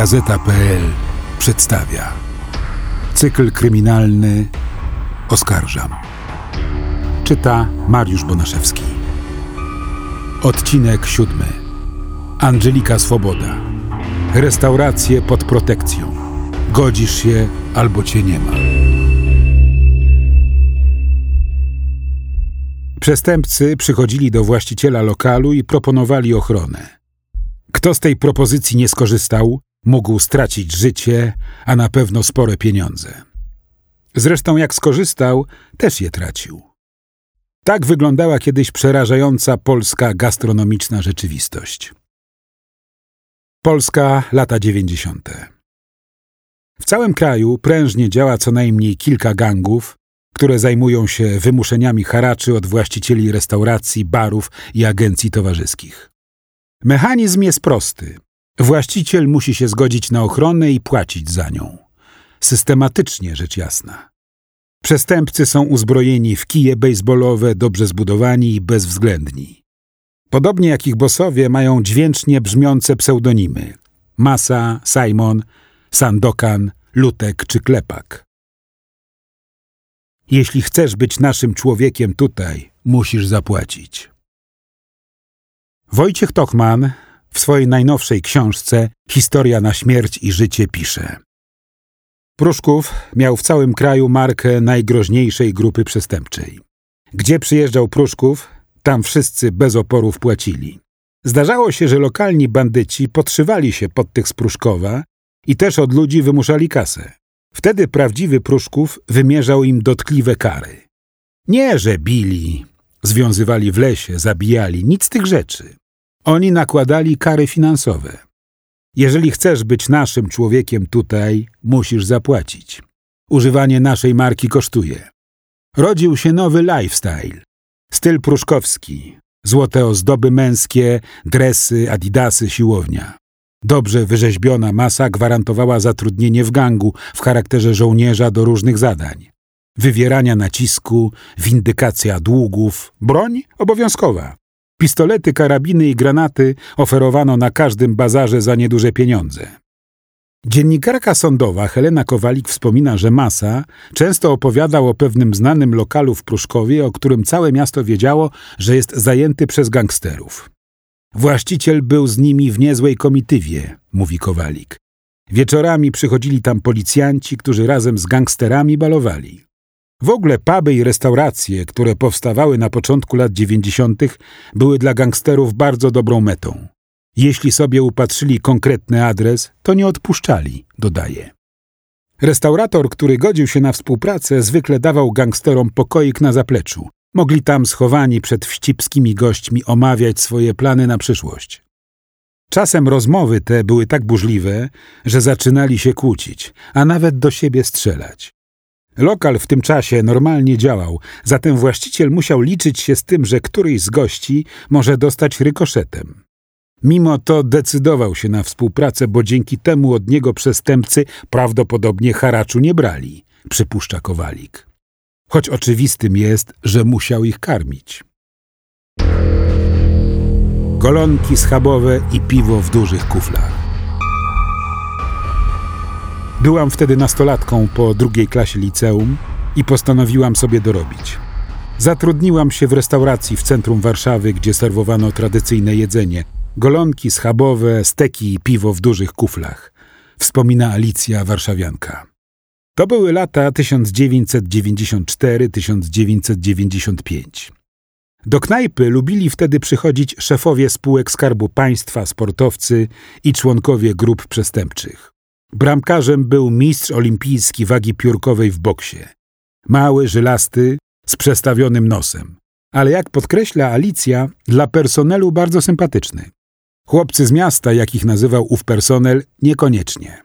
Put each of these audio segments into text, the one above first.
Gazeta.pl przedstawia cykl kryminalny Oskarżam. Czyta Mariusz Bonaszewski. Odcinek siódmy. Angelika Swoboda. Restauracje pod protekcją. Godzisz się albo cię nie ma. Przestępcy przychodzili do właściciela lokalu i proponowali ochronę. Kto z tej propozycji nie skorzystał, mógł stracić życie, a na pewno spore pieniądze. Zresztą jak skorzystał, też je tracił. Tak wyglądała kiedyś przerażająca polska gastronomiczna rzeczywistość. Polska lata dziewięćdziesiąte. W całym kraju prężnie działa co najmniej kilka gangów, które zajmują się wymuszeniami haraczy od właścicieli restauracji, barów i agencji towarzyskich. Mechanizm jest prosty. Właściciel musi się zgodzić na ochronę i płacić za nią. Systematycznie, rzecz jasna. Przestępcy są uzbrojeni w kije baseballowe, dobrze zbudowani i bezwzględni. Podobnie jak ich bosowie mają dźwięcznie brzmiące pseudonimy Masa, Simon, Sandokan, Lutek czy Klepak. Jeśli chcesz być naszym człowiekiem tutaj, musisz zapłacić. Wojciech Tochman w swojej najnowszej książce Historia na śmierć i życie pisze. Pruszków miał w całym kraju markę najgroźniejszej grupy przestępczej. Gdzie przyjeżdżał Pruszków, tam wszyscy bez oporów płacili. Zdarzało się, że lokalni bandyci podszywali się pod tych z Pruszkowa i też od ludzi wymuszali kasę. Wtedy prawdziwy Pruszków wymierzał im dotkliwe kary. Nie, że bili, związywali w lesie, zabijali, nic z tych rzeczy. Oni nakładali kary finansowe. Jeżeli chcesz być naszym człowiekiem tutaj, musisz zapłacić. Używanie naszej marki kosztuje. Rodził się nowy lifestyle. Styl pruszkowski. Złote ozdoby męskie, dresy, adidasy, siłownia. Dobrze wyrzeźbiona masa gwarantowała zatrudnienie w gangu w charakterze żołnierza do różnych zadań. Wywierania nacisku, windykacja długów, broń obowiązkowa. Pistolety, karabiny i granaty oferowano na każdym bazarze za nieduże pieniądze. Dziennikarka sądowa Helena Kowalik wspomina, że Masa często opowiadał o pewnym znanym lokalu w Pruszkowie, o którym całe miasto wiedziało, że jest zajęty przez gangsterów. Właściciel był z nimi w niezłej komitywie, mówi Kowalik. Wieczorami przychodzili tam policjanci, którzy razem z gangsterami balowali. W ogóle puby i restauracje, które powstawały na początku lat dziewięćdziesiątych, były dla gangsterów bardzo dobrą metą. Jeśli sobie upatrzyli konkretny adres, to nie odpuszczali, dodaje. Restaurator, który godził się na współpracę, zwykle dawał gangsterom pokoik na zapleczu. Mogli tam schowani przed wścibskimi gośćmi omawiać swoje plany na przyszłość. Czasem rozmowy te były tak burzliwe, że zaczynali się kłócić, a nawet do siebie strzelać. Lokal w tym czasie normalnie działał, zatem właściciel musiał liczyć się z tym, że któryś z gości może dostać rykoszetem. Mimo to decydował się na współpracę, bo dzięki temu od niego przestępcy prawdopodobnie haraczu nie brali, przypuszcza Kowalik. Choć oczywistym jest, że musiał ich karmić. Golonki schabowe i piwo w dużych kuflach. Byłam wtedy nastolatką po drugiej klasie liceum i postanowiłam sobie dorobić. Zatrudniłam się w restauracji w centrum Warszawy, gdzie serwowano tradycyjne jedzenie. Golonki schabowe, steki i piwo w dużych kuflach. Wspomina Alicja Warszawianka. To były lata 1994-1995. Do knajpy lubili wtedy przychodzić szefowie spółek Skarbu Państwa, sportowcy i członkowie grup przestępczych. Bramkarzem był mistrz olimpijski wagi piórkowej w boksie. Mały, żylasty, z przestawionym nosem. Ale jak podkreśla Alicja, dla personelu bardzo sympatyczny. Chłopcy z miasta, jak ich nazywał ów personel, niekoniecznie.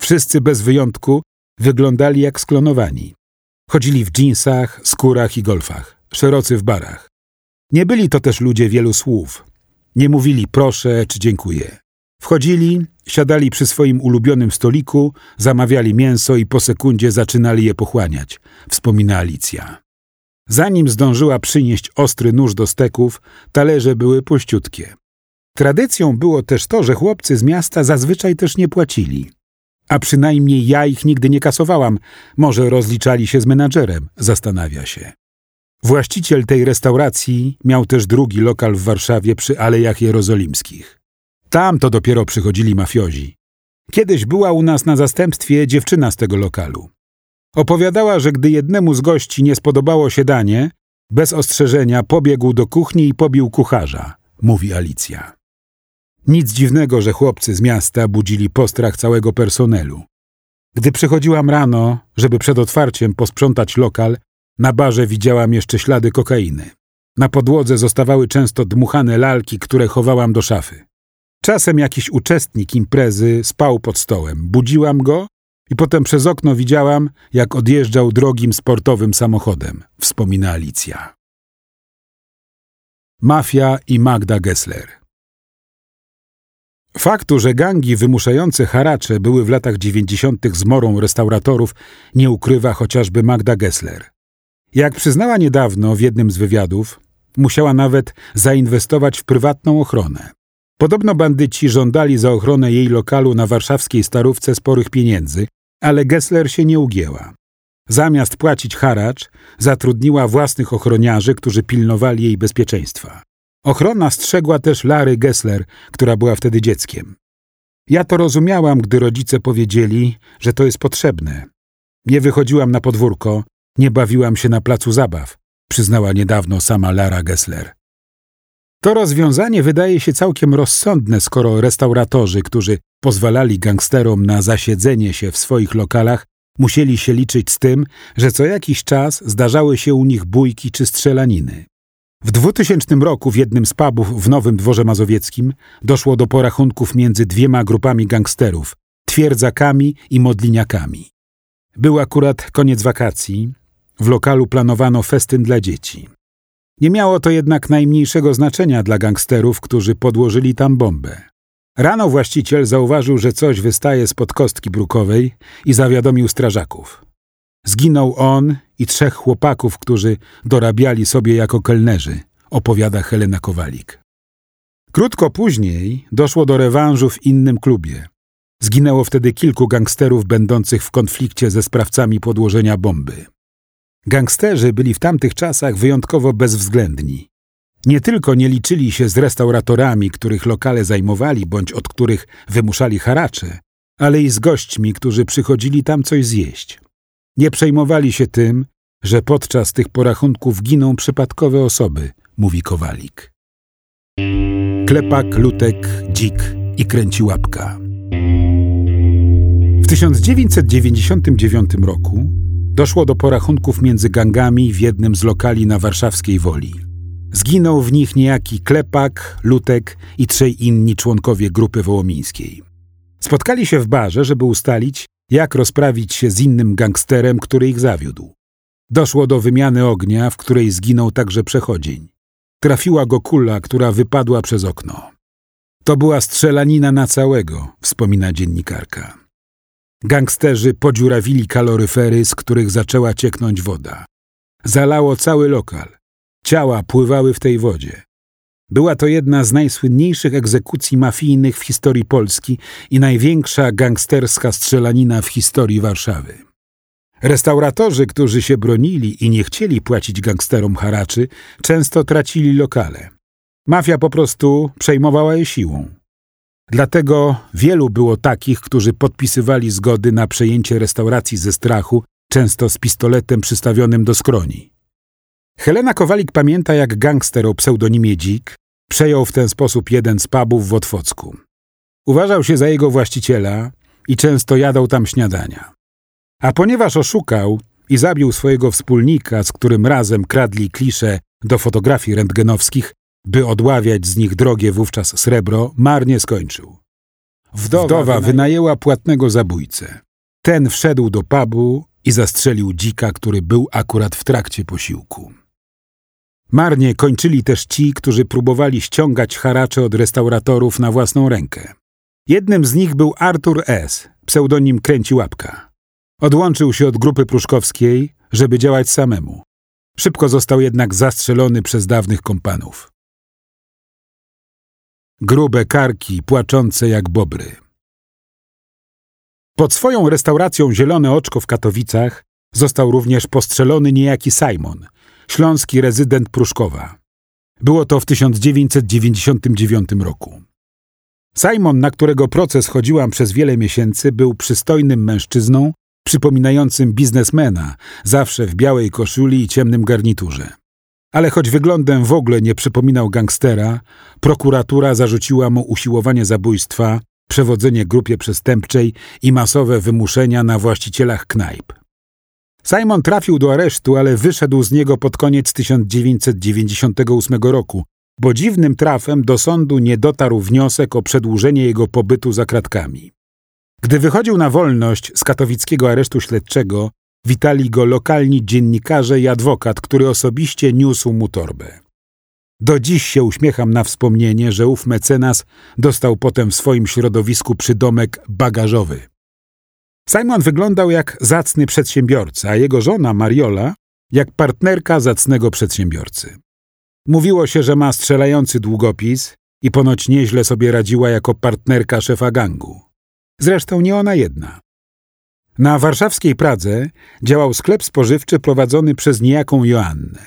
Wszyscy bez wyjątku wyglądali jak sklonowani. Chodzili w dżinsach, skórach i golfach, szerocy w barach. Nie byli to też ludzie wielu słów. Nie mówili proszę czy dziękuję. Wchodzili, siadali przy swoim ulubionym stoliku, zamawiali mięso i po sekundzie zaczynali je pochłaniać, wspomina Alicja. Zanim zdążyła przynieść ostry nóż do steków, talerze były puściutkie. Tradycją było też to, że chłopcy z miasta zazwyczaj też nie płacili. A przynajmniej ja ich nigdy nie kasowałam. Może rozliczali się z menadżerem, zastanawia się. Właściciel tej restauracji miał też drugi lokal w Warszawie przy Alejach Jerozolimskich. Tam to dopiero przychodzili mafiozi. Kiedyś była u nas na zastępstwie dziewczyna z tego lokalu. Opowiadała, że gdy jednemu z gości nie spodobało się danie, bez ostrzeżenia pobiegł do kuchni i pobił kucharza, mówi Alicja. Nic dziwnego, że chłopcy z miasta budzili postrach całego personelu. Gdy przychodziłam rano, żeby przed otwarciem posprzątać lokal, na barze widziałam jeszcze ślady kokainy. Na podłodze zostawały często dmuchane lalki, które chowałam do szafy. Czasem jakiś uczestnik imprezy spał pod stołem. Budziłam go i potem przez okno widziałam, jak odjeżdżał drogim sportowym samochodem, wspomina Alicja. Mafia i Magda Gessler Faktu, że gangi wymuszające haracze były w latach dziewięćdziesiątych zmorą restauratorów, nie ukrywa chociażby Magda Gessler. Jak przyznała niedawno w jednym z wywiadów, musiała nawet zainwestować w prywatną ochronę. Podobno bandyci żądali za ochronę jej lokalu na warszawskiej Starówce sporych pieniędzy, ale Gessler się nie ugięła. Zamiast płacić haracz, zatrudniła własnych ochroniarzy, którzy pilnowali jej bezpieczeństwa. Ochrona strzegła też Lary Gessler, która była wtedy dzieckiem. Ja to rozumiałam, gdy rodzice powiedzieli, że to jest potrzebne. Nie wychodziłam na podwórko, nie bawiłam się na placu zabaw, przyznała niedawno sama Lara Gessler. To rozwiązanie wydaje się całkiem rozsądne, skoro restauratorzy, którzy pozwalali gangsterom na zasiedzenie się w swoich lokalach, musieli się liczyć z tym, że co jakiś czas zdarzały się u nich bójki czy strzelaniny. W 2000 roku w jednym z pubów w Nowym Dworze Mazowieckim doszło do porachunków między dwiema grupami gangsterów twierdzakami i modliniakami. Był akurat koniec wakacji. W lokalu planowano festyn dla dzieci. Nie miało to jednak najmniejszego znaczenia dla gangsterów, którzy podłożyli tam bombę. Rano właściciel zauważył, że coś wystaje spod kostki brukowej i zawiadomił strażaków. Zginął on i trzech chłopaków, którzy dorabiali sobie jako kelnerzy, opowiada Helena Kowalik. Krótko później doszło do rewanżu w innym klubie. Zginęło wtedy kilku gangsterów będących w konflikcie ze sprawcami podłożenia bomby. Gangsterzy byli w tamtych czasach wyjątkowo bezwzględni. Nie tylko nie liczyli się z restauratorami, których lokale zajmowali bądź od których wymuszali haracze, ale i z gośćmi, którzy przychodzili tam coś zjeść. Nie przejmowali się tym, że podczas tych porachunków giną przypadkowe osoby, mówi Kowalik. Klepak, lutek, dzik i kręci łapka. W 1999 roku doszło do porachunków między gangami w jednym z lokali na warszawskiej Woli. Zginął w nich niejaki Klepak, Lutek i trzej inni członkowie grupy wołomińskiej. Spotkali się w barze, żeby ustalić, jak rozprawić się z innym gangsterem, który ich zawiódł. Doszło do wymiany ognia, w której zginął także przechodzień. Trafiła go kula, która wypadła przez okno. To była strzelanina na całego, wspomina dziennikarka. Gangsterzy podziurawili kaloryfery, z których zaczęła cieknąć woda. Zalało cały lokal. Ciała pływały w tej wodzie. Była to jedna z najsłynniejszych egzekucji mafijnych w historii Polski i największa gangsterska strzelanina w historii Warszawy. Restauratorzy, którzy się bronili i nie chcieli płacić gangsterom haraczy, często tracili lokale. Mafia po prostu przejmowała je siłą. Dlatego wielu było takich, którzy podpisywali zgody na przejęcie restauracji ze strachu, często z pistoletem przystawionym do skroni. Helena Kowalik pamięta, jak gangster o pseudonimie Dzik przejął w ten sposób jeden z pubów w Otwocku. Uważał się za jego właściciela i często jadał tam śniadania. A ponieważ oszukał i zabił swojego wspólnika, z którym razem kradli klisze do fotografii rentgenowskich, by odławiać z nich drogie wówczas srebro, marnie skończył. Wdowa, Wdowa wynajęła płatnego zabójcę. Ten wszedł do pubu i zastrzelił dzika, który był akurat w trakcie posiłku. Marnie kończyli też ci, którzy próbowali ściągać haracze od restauratorów na własną rękę. Jednym z nich był Artur S., pseudonim Kręci Łapka. Odłączył się od grupy pruszkowskiej, żeby działać samemu. Szybko został jednak zastrzelony przez dawnych kompanów. Grube karki płaczące jak bobry. Pod swoją restauracją Zielone Oczko w Katowicach został również postrzelony niejaki Simon, śląski rezydent Pruszkowa. Było to w 1999 roku. Simon, na którego proces chodziłam przez wiele miesięcy, był przystojnym mężczyzną, przypominającym biznesmena, zawsze w białej koszuli i ciemnym garniturze. Ale choć wyglądem w ogóle nie przypominał gangstera, prokuratura zarzuciła mu usiłowanie zabójstwa, przewodzenie grupie przestępczej i masowe wymuszenia na właścicielach knajp. Simon trafił do aresztu, ale wyszedł z niego pod koniec 1998 roku, bo dziwnym trafem do sądu nie dotarł wniosek o przedłużenie jego pobytu za kratkami. Gdy wychodził na wolność z katowickiego aresztu śledczego, witali go lokalni dziennikarze i adwokat, który osobiście niósł mu torbę. Do dziś się uśmiecham na wspomnienie, że ów mecenas dostał potem w swoim środowisku przydomek bagażowy. Simon wyglądał jak zacny przedsiębiorca, a jego żona Mariola jak partnerka zacnego przedsiębiorcy. Mówiło się, że ma strzelający długopis i ponoć nieźle sobie radziła jako partnerka szefa gangu. Zresztą nie ona jedna. Na warszawskiej Pradze działał sklep spożywczy prowadzony przez niejaką Joannę.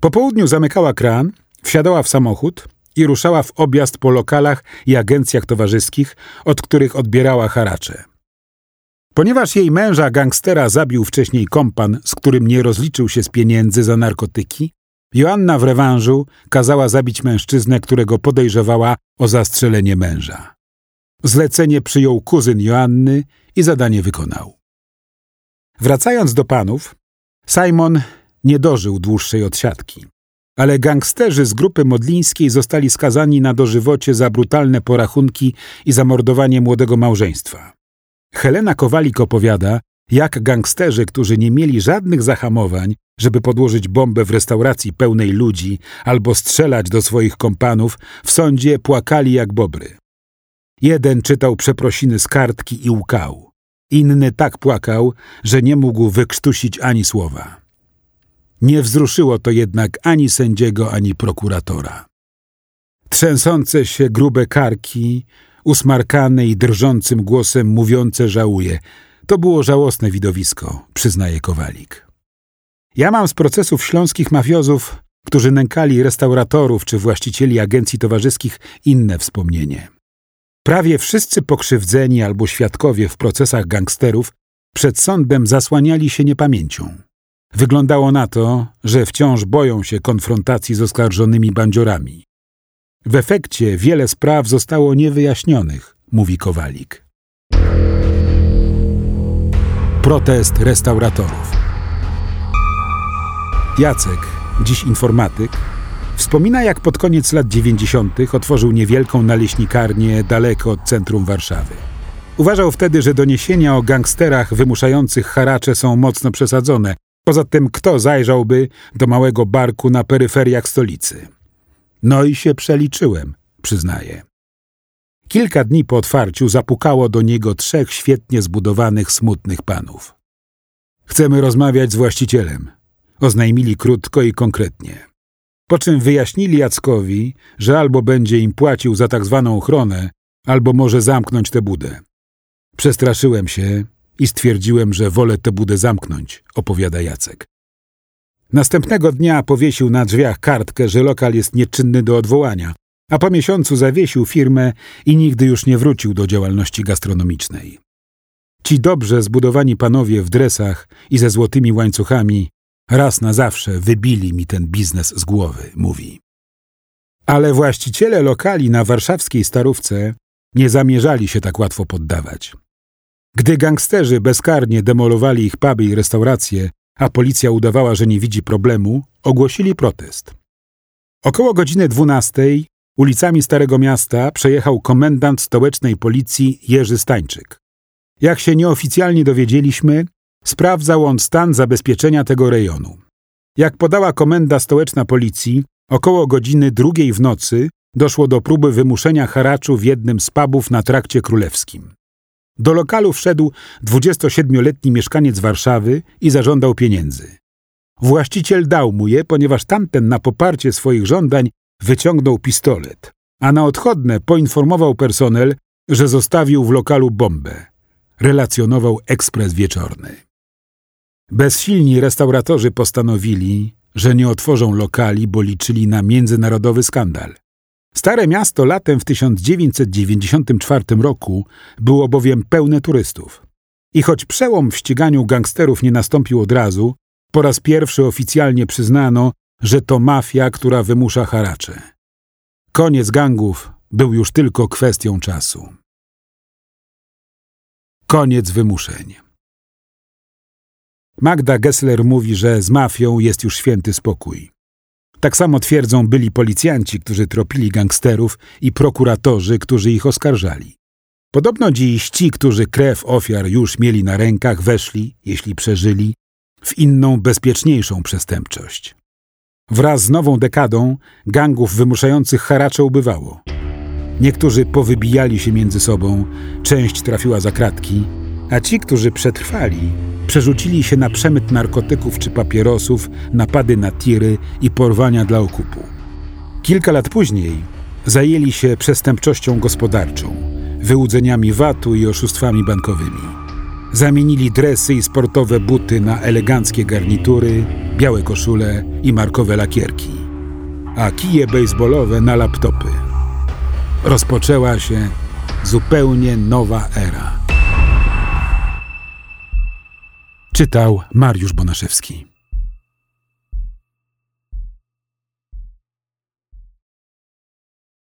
Po południu zamykała kran, wsiadała w samochód i ruszała w objazd po lokalach i agencjach towarzyskich, od których odbierała haracze. Ponieważ jej męża gangstera zabił wcześniej kompan, z którym nie rozliczył się z pieniędzy za narkotyki, Joanna w rewanżu kazała zabić mężczyznę, którego podejrzewała o zastrzelenie męża. Zlecenie przyjął kuzyn Joanny i zadanie wykonał. Wracając do panów, Simon nie dożył dłuższej odsiadki. Ale gangsterzy z grupy modlińskiej zostali skazani na dożywocie za brutalne porachunki i zamordowanie młodego małżeństwa. Helena Kowalik opowiada, jak gangsterzy, którzy nie mieli żadnych zahamowań, żeby podłożyć bombę w restauracji pełnej ludzi albo strzelać do swoich kompanów, w sądzie płakali jak bobry. Jeden czytał przeprosiny z kartki i łkał. Inny tak płakał, że nie mógł wykrztusić ani słowa. Nie wzruszyło to jednak ani sędziego, ani prokuratora. Trzęsące się grube karki, usmarkane i drżącym głosem mówiące żałuje. To było żałosne widowisko, przyznaje Kowalik. Ja mam z procesów śląskich mafiozów, którzy nękali restauratorów czy właścicieli agencji towarzyskich, inne wspomnienie. Prawie wszyscy pokrzywdzeni albo świadkowie w procesach gangsterów przed sądem zasłaniali się niepamięcią. Wyglądało na to, że wciąż boją się konfrontacji z oskarżonymi bandziorami. W efekcie wiele spraw zostało niewyjaśnionych, mówi Kowalik. Protest restauratorów. Jacek, dziś informatyk, wspomina jak pod koniec lat 90. otworzył niewielką naleśnikarnię daleko od centrum Warszawy. Uważał wtedy, że doniesienia o gangsterach wymuszających haracze są mocno przesadzone. Poza tym kto zajrzałby do małego barku na peryferiach stolicy? No i się przeliczyłem, przyznaje. Kilka dni po otwarciu zapukało do niego trzech świetnie zbudowanych, smutnych panów. Chcemy rozmawiać z właścicielem, oznajmili krótko i konkretnie. Po czym wyjaśnili Jackowi, że albo będzie im płacił za tak zwaną ochronę, albo może zamknąć tę budę. Przestraszyłem się i stwierdziłem, że wolę tę budę zamknąć, opowiada Jacek. Następnego dnia powiesił na drzwiach kartkę, że lokal jest nieczynny do odwołania, a po miesiącu zawiesił firmę i nigdy już nie wrócił do działalności gastronomicznej. Ci dobrze zbudowani panowie w dresach i ze złotymi łańcuchami raz na zawsze wybili mi ten biznes z głowy, mówi. Ale właściciele lokali na warszawskiej Starówce nie zamierzali się tak łatwo poddawać. Gdy gangsterzy bezkarnie demolowali ich puby i restauracje, a policja udawała, że nie widzi problemu, ogłosili protest. Około godziny 12 ulicami Starego Miasta przejechał komendant stołecznej policji Jerzy Stańczyk. Jak się nieoficjalnie dowiedzieliśmy, sprawdzał on stan zabezpieczenia tego rejonu. Jak podała komenda stołeczna policji, około godziny drugiej w nocy doszło do próby wymuszenia haraczu w jednym z pubów na trakcie królewskim. Do lokalu wszedł 27-letni mieszkaniec Warszawy i zażądał pieniędzy. Właściciel dał mu je, ponieważ tamten na poparcie swoich żądań wyciągnął pistolet. a na odchodne poinformował personel, że zostawił w lokalu bombę. Relacjonował ekspres wieczorny. Bezsilni restauratorzy postanowili, że nie otworzą lokali, bo liczyli na międzynarodowy skandal. Stare miasto latem w 1994 roku było bowiem pełne turystów. I choć przełom w ściganiu gangsterów nie nastąpił od razu, po raz pierwszy oficjalnie przyznano, że to mafia, która wymusza haracze. Koniec gangów był już tylko kwestią czasu. Koniec wymuszeń. Magda Gessler mówi, że z mafią jest już święty spokój. Tak samo twierdzą byli policjanci, którzy tropili gangsterów i prokuratorzy, którzy ich oskarżali. Podobno dziś ci, którzy krew ofiar już mieli na rękach, weszli, jeśli przeżyli, w inną, bezpieczniejszą przestępczość. Wraz z nową dekadą gangów wymuszających haracze ubywało. Niektórzy powybijali się między sobą, część trafiła za kratki, a ci, którzy przetrwali, przerzucili się na przemyt narkotyków czy papierosów, napady na tiry i porwania dla okupu. Kilka lat później zajęli się przestępczością gospodarczą, wyłudzeniami VAT-u i oszustwami bankowymi. Zamienili dresy i sportowe buty na eleganckie garnitury, białe koszule i markowe lakierki, a kije baseballowe na laptopy. Rozpoczęła się zupełnie nowa era. Czytał Mariusz Bonaszewski.